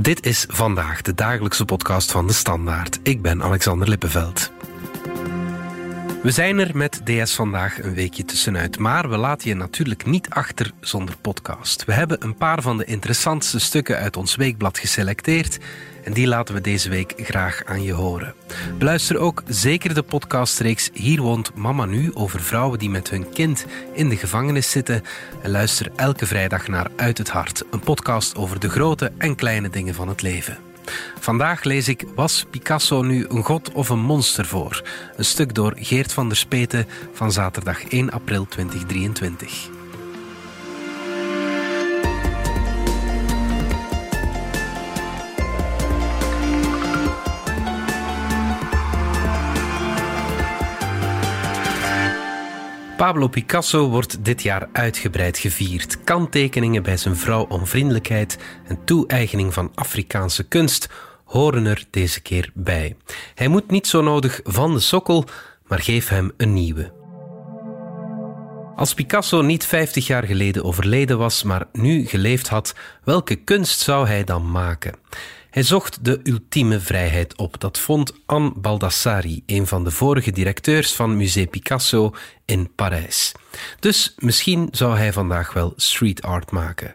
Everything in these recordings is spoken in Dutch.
Dit is vandaag de dagelijkse podcast van de Standaard. Ik ben Alexander Lippenveld. We zijn er met DS vandaag een weekje tussenuit, maar we laten je natuurlijk niet achter zonder podcast. We hebben een paar van de interessantste stukken uit ons weekblad geselecteerd en die laten we deze week graag aan je horen. Beluister ook zeker de podcastreeks Hier woont Mama Nu over vrouwen die met hun kind in de gevangenis zitten. En luister elke vrijdag naar Uit het Hart, een podcast over de grote en kleine dingen van het leven. Vandaag lees ik Was Picasso nu een god of een monster voor? Een stuk door Geert van der Speten van zaterdag 1 april 2023. Pablo Picasso wordt dit jaar uitgebreid gevierd. Kanttekeningen bij zijn vrouw om vriendelijkheid en toe-eigening van Afrikaanse kunst horen er deze keer bij. Hij moet niet zo nodig van de sokkel, maar geef hem een nieuwe. Als Picasso niet 50 jaar geleden overleden was, maar nu geleefd had, welke kunst zou hij dan maken? Hij zocht de ultieme vrijheid op. Dat vond Anne Baldassari, een van de vorige directeurs van Musée Picasso in Parijs. Dus misschien zou hij vandaag wel street art maken.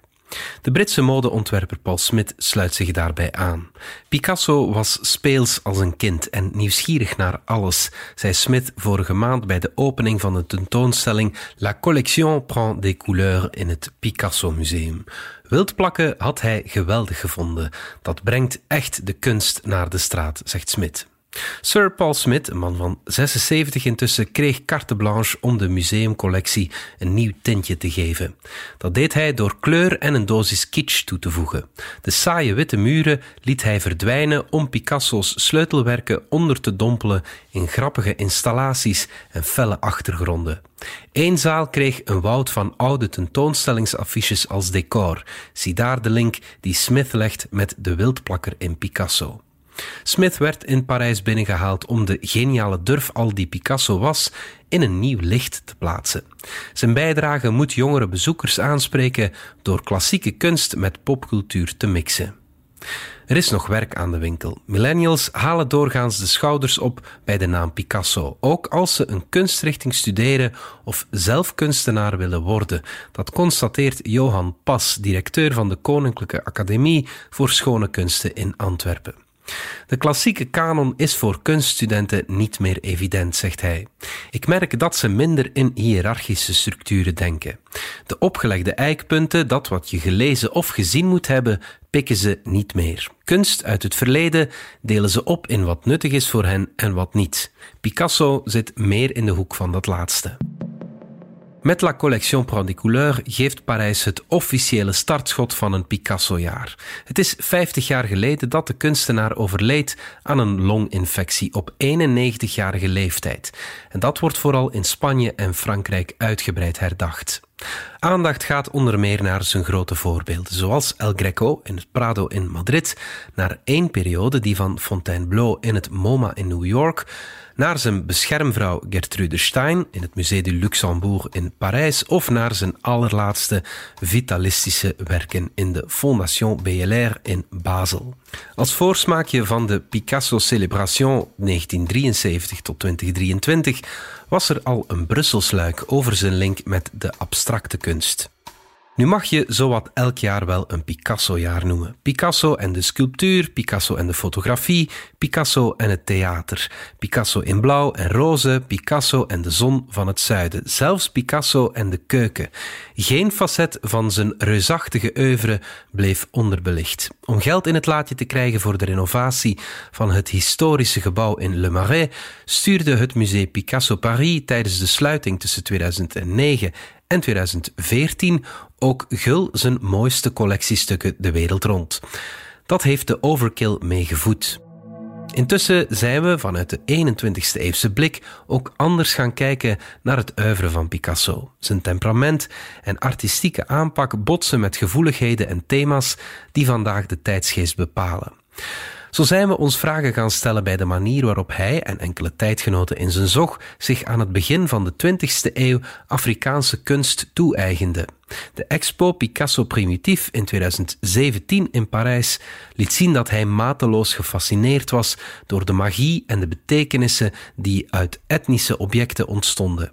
De Britse modeontwerper Paul Smith sluit zich daarbij aan. Picasso was speels als een kind en nieuwsgierig naar alles, zei Smith vorige maand bij de opening van de tentoonstelling La collection prend des couleurs in het Picasso Museum. Wildplakken had hij geweldig gevonden. Dat brengt echt de kunst naar de straat, zegt Smith. Sir Paul Smith, een man van 76 intussen, kreeg carte blanche om de museumcollectie een nieuw tintje te geven. Dat deed hij door kleur en een dosis kitsch toe te voegen. De saaie witte muren liet hij verdwijnen om Picasso's sleutelwerken onder te dompelen in grappige installaties en felle achtergronden. Eén zaal kreeg een woud van oude tentoonstellingsaffiches als decor. Zie daar de link die Smith legt met de wildplakker in Picasso. Smith werd in Parijs binnengehaald om de geniale durf al die Picasso was in een nieuw licht te plaatsen. Zijn bijdrage moet jongere bezoekers aanspreken door klassieke kunst met popcultuur te mixen. Er is nog werk aan de winkel. Millennials halen doorgaans de schouders op bij de naam Picasso, ook als ze een kunstrichting studeren of zelf kunstenaar willen worden. Dat constateert Johan Pas, directeur van de Koninklijke Academie voor Schone Kunsten in Antwerpen. De klassieke kanon is voor kunststudenten niet meer evident, zegt hij. Ik merk dat ze minder in hiërarchische structuren denken. De opgelegde eikpunten, dat wat je gelezen of gezien moet hebben, pikken ze niet meer. Kunst uit het verleden delen ze op in wat nuttig is voor hen en wat niet. Picasso zit meer in de hoek van dat laatste. Met La Collection Prend des Couleurs geeft Parijs het officiële startschot van een Picasso-jaar. Het is 50 jaar geleden dat de kunstenaar overleed aan een longinfectie op 91-jarige leeftijd. En dat wordt vooral in Spanje en Frankrijk uitgebreid herdacht. Aandacht gaat onder meer naar zijn grote voorbeelden, zoals El Greco in het Prado in Madrid, naar één periode die van Fontainebleau in het MoMA in New York naar zijn beschermvrouw Gertrude Stein in het Musée du Luxembourg in Parijs of naar zijn allerlaatste vitalistische werken in de Fondation BLR in Basel. Als voorsmaakje van de Picasso Celebration 1973 tot 2023 was er al een Brusselsluik over zijn link met de abstracte kunst. Nu mag je zowat elk jaar wel een Picasso-jaar noemen. Picasso en de sculptuur, Picasso en de fotografie, Picasso en het theater. Picasso in blauw en roze, Picasso en de zon van het zuiden. Zelfs Picasso en de keuken. Geen facet van zijn reusachtige oeuvre bleef onderbelicht. Om geld in het laadje te krijgen voor de renovatie van het historische gebouw in Le Marais stuurde het Musée Picasso Paris tijdens de sluiting tussen 2009 en 2014 ook Gul zijn mooiste collectiestukken de wereld rond. Dat heeft de overkill meegevoed. Intussen zijn we vanuit de 21ste eeuwse blik ook anders gaan kijken naar het oeuvre van Picasso. Zijn temperament en artistieke aanpak botsen met gevoeligheden en thema's die vandaag de tijdsgeest bepalen. Zo zijn we ons vragen gaan stellen bij de manier waarop hij en enkele tijdgenoten in zijn zog zich aan het begin van de 20ste eeuw Afrikaanse kunst toe-eigenden. De expo Picasso Primitief in 2017 in Parijs liet zien dat hij mateloos gefascineerd was door de magie en de betekenissen die uit etnische objecten ontstonden.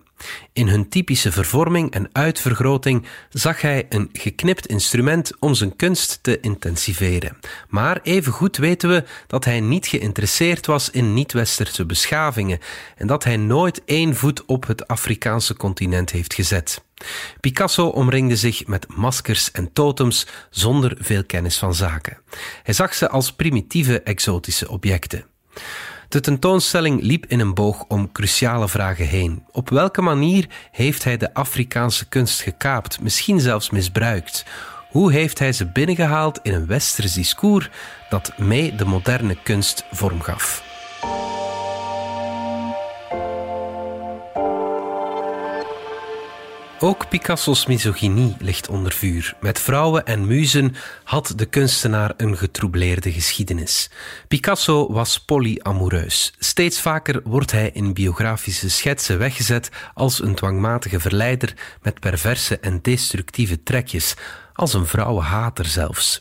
In hun typische vervorming en uitvergroting zag hij een geknipt instrument om zijn kunst te intensiveren. Maar evengoed weten we dat hij niet geïnteresseerd was in niet-westerse beschavingen en dat hij nooit één voet op het Afrikaanse continent heeft gezet. Picasso omringde zich met maskers en totems zonder veel kennis van zaken. Hij zag ze als primitieve exotische objecten. De tentoonstelling liep in een boog om cruciale vragen heen. Op welke manier heeft hij de Afrikaanse kunst gekaapt, misschien zelfs misbruikt? Hoe heeft hij ze binnengehaald in een westers discours dat mee de moderne kunst vorm Ook Picasso's misogynie ligt onder vuur. Met vrouwen en muzen had de kunstenaar een getroubleerde geschiedenis. Picasso was polyamoureus. Steeds vaker wordt hij in biografische schetsen weggezet als een dwangmatige verleider met perverse en destructieve trekjes, als een vrouwenhater zelfs.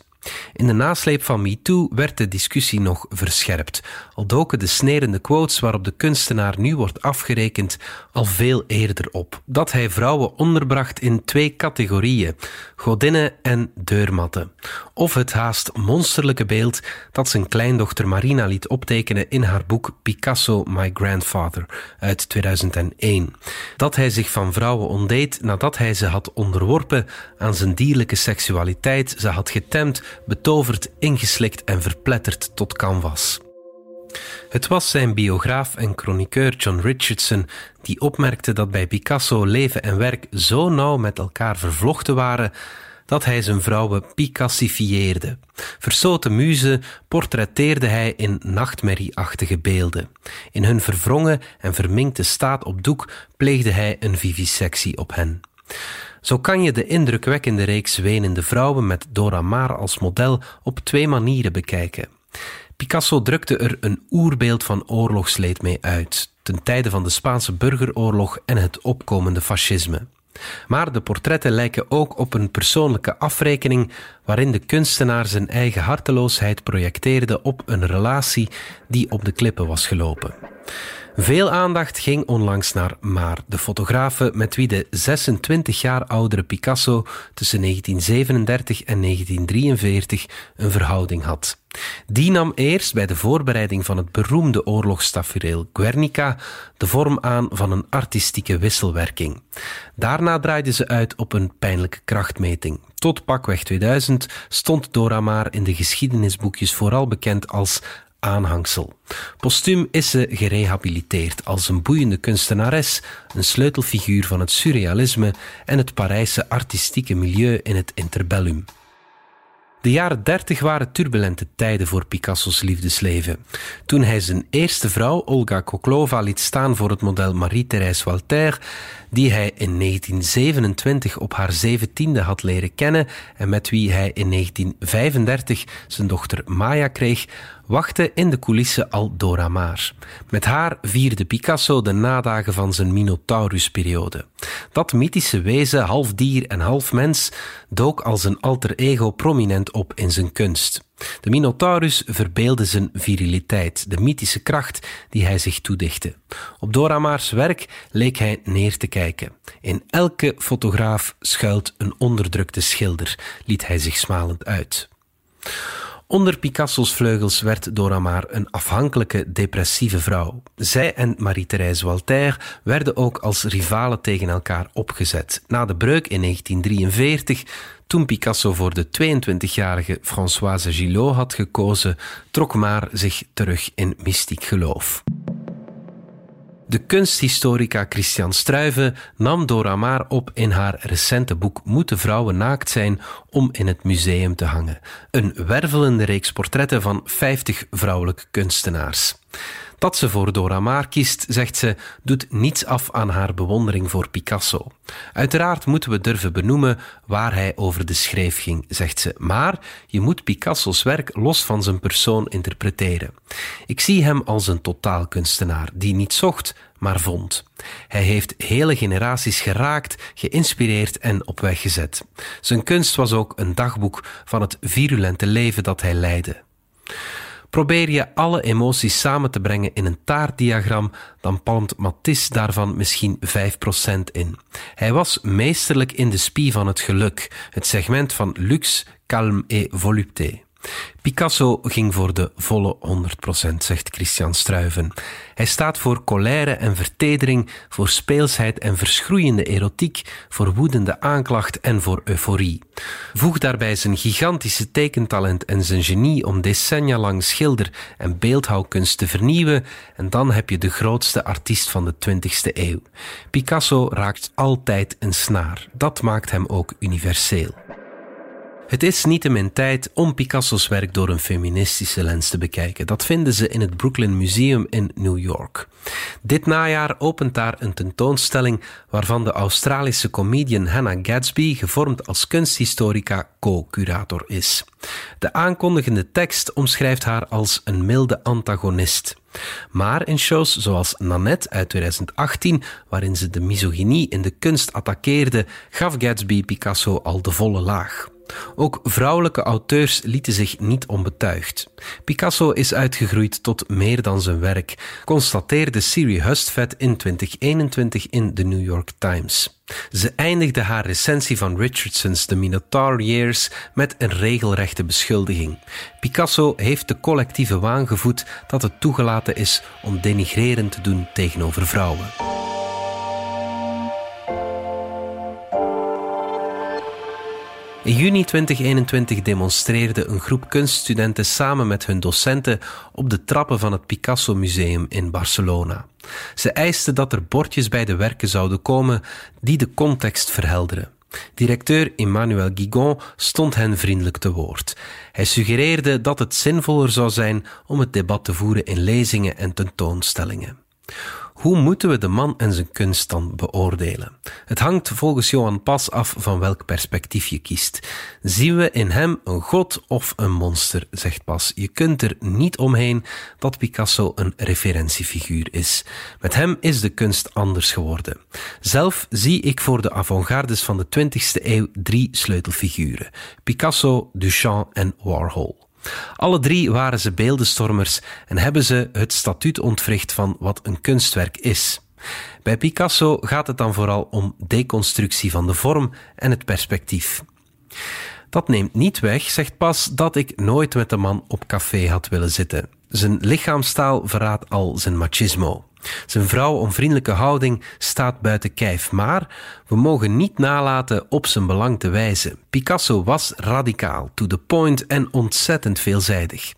In de nasleep van MeToo werd de discussie nog verscherpt, al doken de snerende quotes waarop de kunstenaar nu wordt afgerekend al veel eerder op. Dat hij vrouwen onderbracht in twee categorieën, godinnen en deurmatten. Of het haast monsterlijke beeld dat zijn kleindochter Marina liet optekenen in haar boek Picasso, My Grandfather uit 2001. Dat hij zich van vrouwen ontdeed nadat hij ze had onderworpen aan zijn dierlijke seksualiteit, ze had getemd, betoverd, ingeslikt en verpletterd tot canvas. Het was zijn biograaf en chroniqueur John Richardson die opmerkte dat bij Picasso leven en werk zo nauw met elkaar vervlochten waren dat hij zijn vrouwen picassifieerde. Versoten muzen portretteerde hij in nachtmerrieachtige beelden. In hun verwrongen en verminkte staat op doek pleegde hij een vivisectie op hen. Zo kan je de indrukwekkende reeks Wenende Vrouwen met Dora Maar als model op twee manieren bekijken. Picasso drukte er een oerbeeld van oorlogsleed mee uit, ten tijde van de Spaanse burgeroorlog en het opkomende fascisme. Maar de portretten lijken ook op een persoonlijke afrekening waarin de kunstenaar zijn eigen harteloosheid projecteerde op een relatie die op de klippen was gelopen. Veel aandacht ging onlangs naar Maar, de fotografe met wie de 26 jaar oudere Picasso tussen 1937 en 1943 een verhouding had. Die nam eerst bij de voorbereiding van het beroemde oorlogstafereel Guernica de vorm aan van een artistieke wisselwerking. Daarna draaide ze uit op een pijnlijke krachtmeting. Tot pakweg 2000 stond Dora Maar in de geschiedenisboekjes vooral bekend als aanhangsel. Postuum is ze gerehabiliteerd als een boeiende kunstenares, een sleutelfiguur van het surrealisme en het Parijse artistieke milieu in het interbellum. De jaren dertig waren turbulente tijden voor Picasso's liefdesleven. Toen hij zijn eerste vrouw, Olga Koklova, liet staan voor het model Marie-Thérèse Walter, die hij in 1927 op haar zeventiende had leren kennen en met wie hij in 1935 zijn dochter Maya kreeg, wachtte in de coulissen al Dora Maar. Met haar vierde Picasso de nadagen van zijn Minotaurusperiode. Dat mythische wezen, half dier en half mens, dook als een alter ego prominent op in zijn kunst. De Minotaurus verbeelde zijn viriliteit, de mythische kracht die hij zich toedichtte. Op Dora Maars werk leek hij neer te kijken. In elke fotograaf schuilt een onderdrukte schilder, liet hij zich smalend uit. Onder Picasso's vleugels werd Dora Maar een afhankelijke, depressieve vrouw. Zij en Marie-Thérèse Walter werden ook als rivalen tegen elkaar opgezet. Na de breuk in 1943, toen Picasso voor de 22-jarige Françoise Gillot had gekozen, trok Maar zich terug in mystiek geloof. De kunsthistorica Christian Struiven nam Dora Maar op in haar recente boek Moeten vrouwen naakt zijn om in het museum te hangen. Een wervelende reeks portretten van 50 vrouwelijke kunstenaars. Dat ze voor Dora Maar kiest, zegt ze, doet niets af aan haar bewondering voor Picasso. Uiteraard moeten we durven benoemen waar hij over de schreef ging, zegt ze, maar je moet Picasso's werk los van zijn persoon interpreteren. Ik zie hem als een totaalkunstenaar die niet zocht, maar vond. Hij heeft hele generaties geraakt, geïnspireerd en op weg gezet. Zijn kunst was ook een dagboek van het virulente leven dat hij leidde. Probeer je alle emoties samen te brengen in een taartdiagram, dan palmt Matisse daarvan misschien 5% in. Hij was meesterlijk in de spie van het geluk, het segment van luxe, calme et volupté. Picasso ging voor de volle 100%, zegt Christian Struiven. Hij staat voor colère en vertedering, voor speelsheid en verschroeiende erotiek, voor woedende aanklacht en voor euforie. Voeg daarbij zijn gigantische tekentalent en zijn genie om decennia lang schilder- en beeldhouwkunst te vernieuwen, en dan heb je de grootste artiest van de 20e eeuw. Picasso raakt altijd een snaar. Dat maakt hem ook universeel. Het is niettemin tijd om Picasso's werk door een feministische lens te bekijken. Dat vinden ze in het Brooklyn Museum in New York. Dit najaar opent daar een tentoonstelling waarvan de Australische comedian Hannah Gadsby, gevormd als kunsthistorica, co-curator is. De aankondigende tekst omschrijft haar als een milde antagonist. Maar in shows zoals Nanette uit 2018, waarin ze de misogynie in de kunst attaqueerde, gaf Gatsby Picasso al de volle laag. Ook vrouwelijke auteurs lieten zich niet onbetuigd. Picasso is uitgegroeid tot meer dan zijn werk, constateerde Siri Hustvedt in 2021 in The New York Times. Ze eindigde haar recensie van Richardson's The Minotaur Years met een regelrechte beschuldiging. Picasso heeft de collectieve waan gevoed dat het toegelaten is om denigrerend te doen tegenover vrouwen. In juni 2021 demonstreerde een groep kunststudenten samen met hun docenten op de trappen van het Picasso Museum in Barcelona. Ze eisten dat er bordjes bij de werken zouden komen die de context verhelderen. Directeur Emmanuel Guigon stond hen vriendelijk te woord. Hij suggereerde dat het zinvoller zou zijn om het debat te voeren in lezingen en tentoonstellingen. Hoe moeten we de man en zijn kunst dan beoordelen? Het hangt volgens Johan Pas af van welk perspectief je kiest. Zien we in hem een god of een monster, zegt Pas. Je kunt er niet omheen dat Picasso een referentiefiguur is. Met hem is de kunst anders geworden. Zelf zie ik voor de avant-gardes van de 20e eeuw drie sleutelfiguren: Picasso, Duchamp en Warhol. Alle drie waren ze beeldenstormers en hebben ze het statuut ontwricht van wat een kunstwerk is. Bij Picasso gaat het dan vooral om deconstructie van de vorm en het perspectief. Dat neemt niet weg, zegt Pas, dat ik nooit met de man op café had willen zitten. Zijn lichaamstaal verraadt al zijn machismo. Zijn vrouw-onvriendelijke houding staat buiten kijf, maar we mogen niet nalaten op zijn belang te wijzen. Picasso was radicaal, to the point en ontzettend veelzijdig.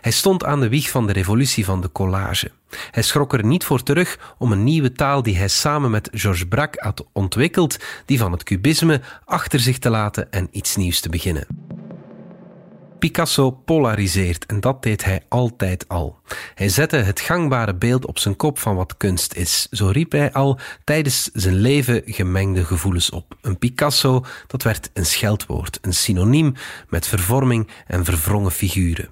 Hij stond aan de wieg van de revolutie van de collage. Hij schrok er niet voor terug om een nieuwe taal die hij samen met Georges Braque had ontwikkeld, die van het cubisme, achter zich te laten en iets nieuws te beginnen. Picasso polariseert en dat deed hij altijd al. Hij zette het gangbare beeld op zijn kop van wat kunst is. Zo riep hij al tijdens zijn leven gemengde gevoelens op. Een Picasso, dat werd een scheldwoord, een synoniem met vervorming en verwrongen figuren.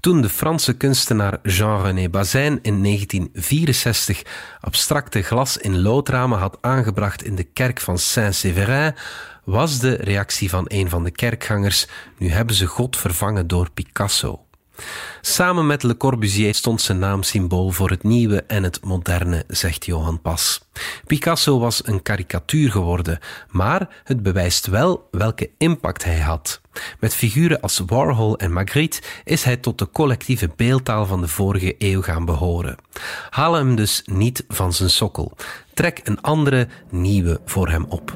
Toen de Franse kunstenaar Jean-René Bazin in 1964 abstracte glas in loodramen had aangebracht in de kerk van Saint-Séverin, was de reactie van een van de kerkgangers: Nu hebben ze God vervangen door Picasso. Samen met Le Corbusier stond zijn naam symbool voor het nieuwe en het moderne, zegt Johan Pas. Picasso was een karikatuur geworden, maar het bewijst wel welke impact hij had. Met figuren als Warhol en Magritte is hij tot de collectieve beeldtaal van de vorige eeuw gaan behoren. Haal hem dus niet van zijn sokkel. Trek een andere, nieuwe voor hem op.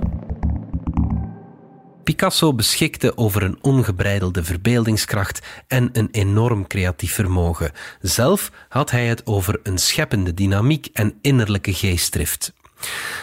Picasso beschikte over een ongebreidelde verbeeldingskracht en een enorm creatief vermogen. Zelf had hij het over een scheppende dynamiek en innerlijke geestdrift.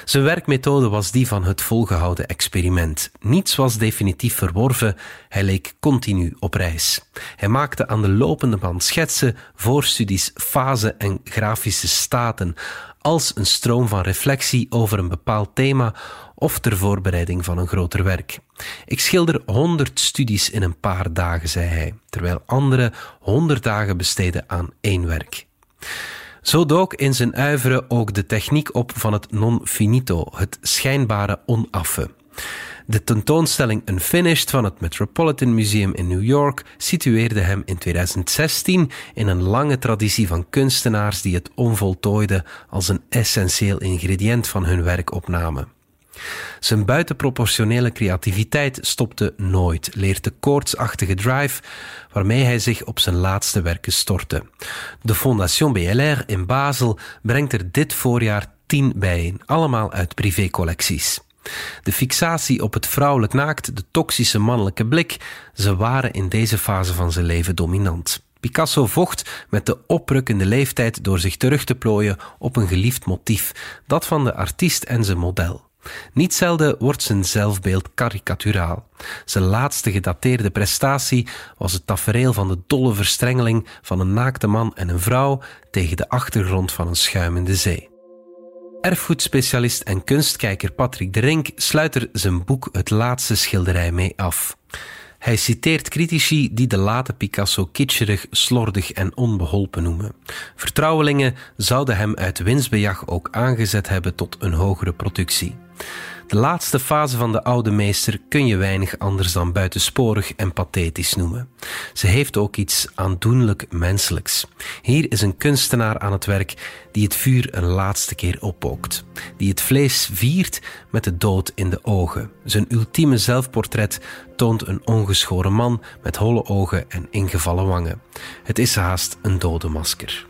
Zijn werkmethode was die van het volgehouden experiment. Niets was definitief verworven, hij leek continu op reis. Hij maakte aan de lopende band schetsen, voorstudies, fasen en grafische staten, als een stroom van reflectie over een bepaald thema of ter voorbereiding van een groter werk. Ik schilder honderd studies in een paar dagen, zei hij, terwijl anderen honderd dagen besteden aan één werk. Zo dook in zijn uiveren ook de techniek op van het non finito, het schijnbare onaffe. De tentoonstelling Unfinished van het Metropolitan Museum in New York situeerde hem in 2016 in een lange traditie van kunstenaars die het onvoltooide als een essentieel ingrediënt van hun werk opnamen. Zijn buitenproportionele creativiteit stopte nooit, leert de koortsachtige drive waarmee hij zich op zijn laatste werken stortte. De Fondation BLR in Basel brengt er dit voorjaar tien bijeen, allemaal uit privécollecties. De fixatie op het vrouwelijk naakt, de toxische mannelijke blik, ze waren in deze fase van zijn leven dominant. Picasso vocht met de oprukkende leeftijd door zich terug te plooien op een geliefd motief, dat van de artiest en zijn model. Niet zelden wordt zijn zelfbeeld karikaturaal. Zijn laatste gedateerde prestatie was het tafereel van de dolle verstrengeling van een naakte man en een vrouw tegen de achtergrond van een schuimende zee. Erfgoedspecialist en kunstkijker Patrick de Rink sluit er zijn boek Het laatste schilderij mee af. Hij citeert critici die de late Picasso kitscherig, slordig en onbeholpen noemen. Vertrouwelingen zouden hem uit winstbejag ook aangezet hebben tot een hogere productie. De laatste fase van de oude meester kun je weinig anders dan buitensporig en pathetisch noemen. Ze heeft ook iets aandoenlijk menselijks. Hier is een kunstenaar aan het werk die het vuur een laatste keer oppookt, die het vlees viert met de dood in de ogen. Zijn ultieme zelfportret toont een ongeschoren man met holle ogen en ingevallen wangen. Het is haast een dode masker.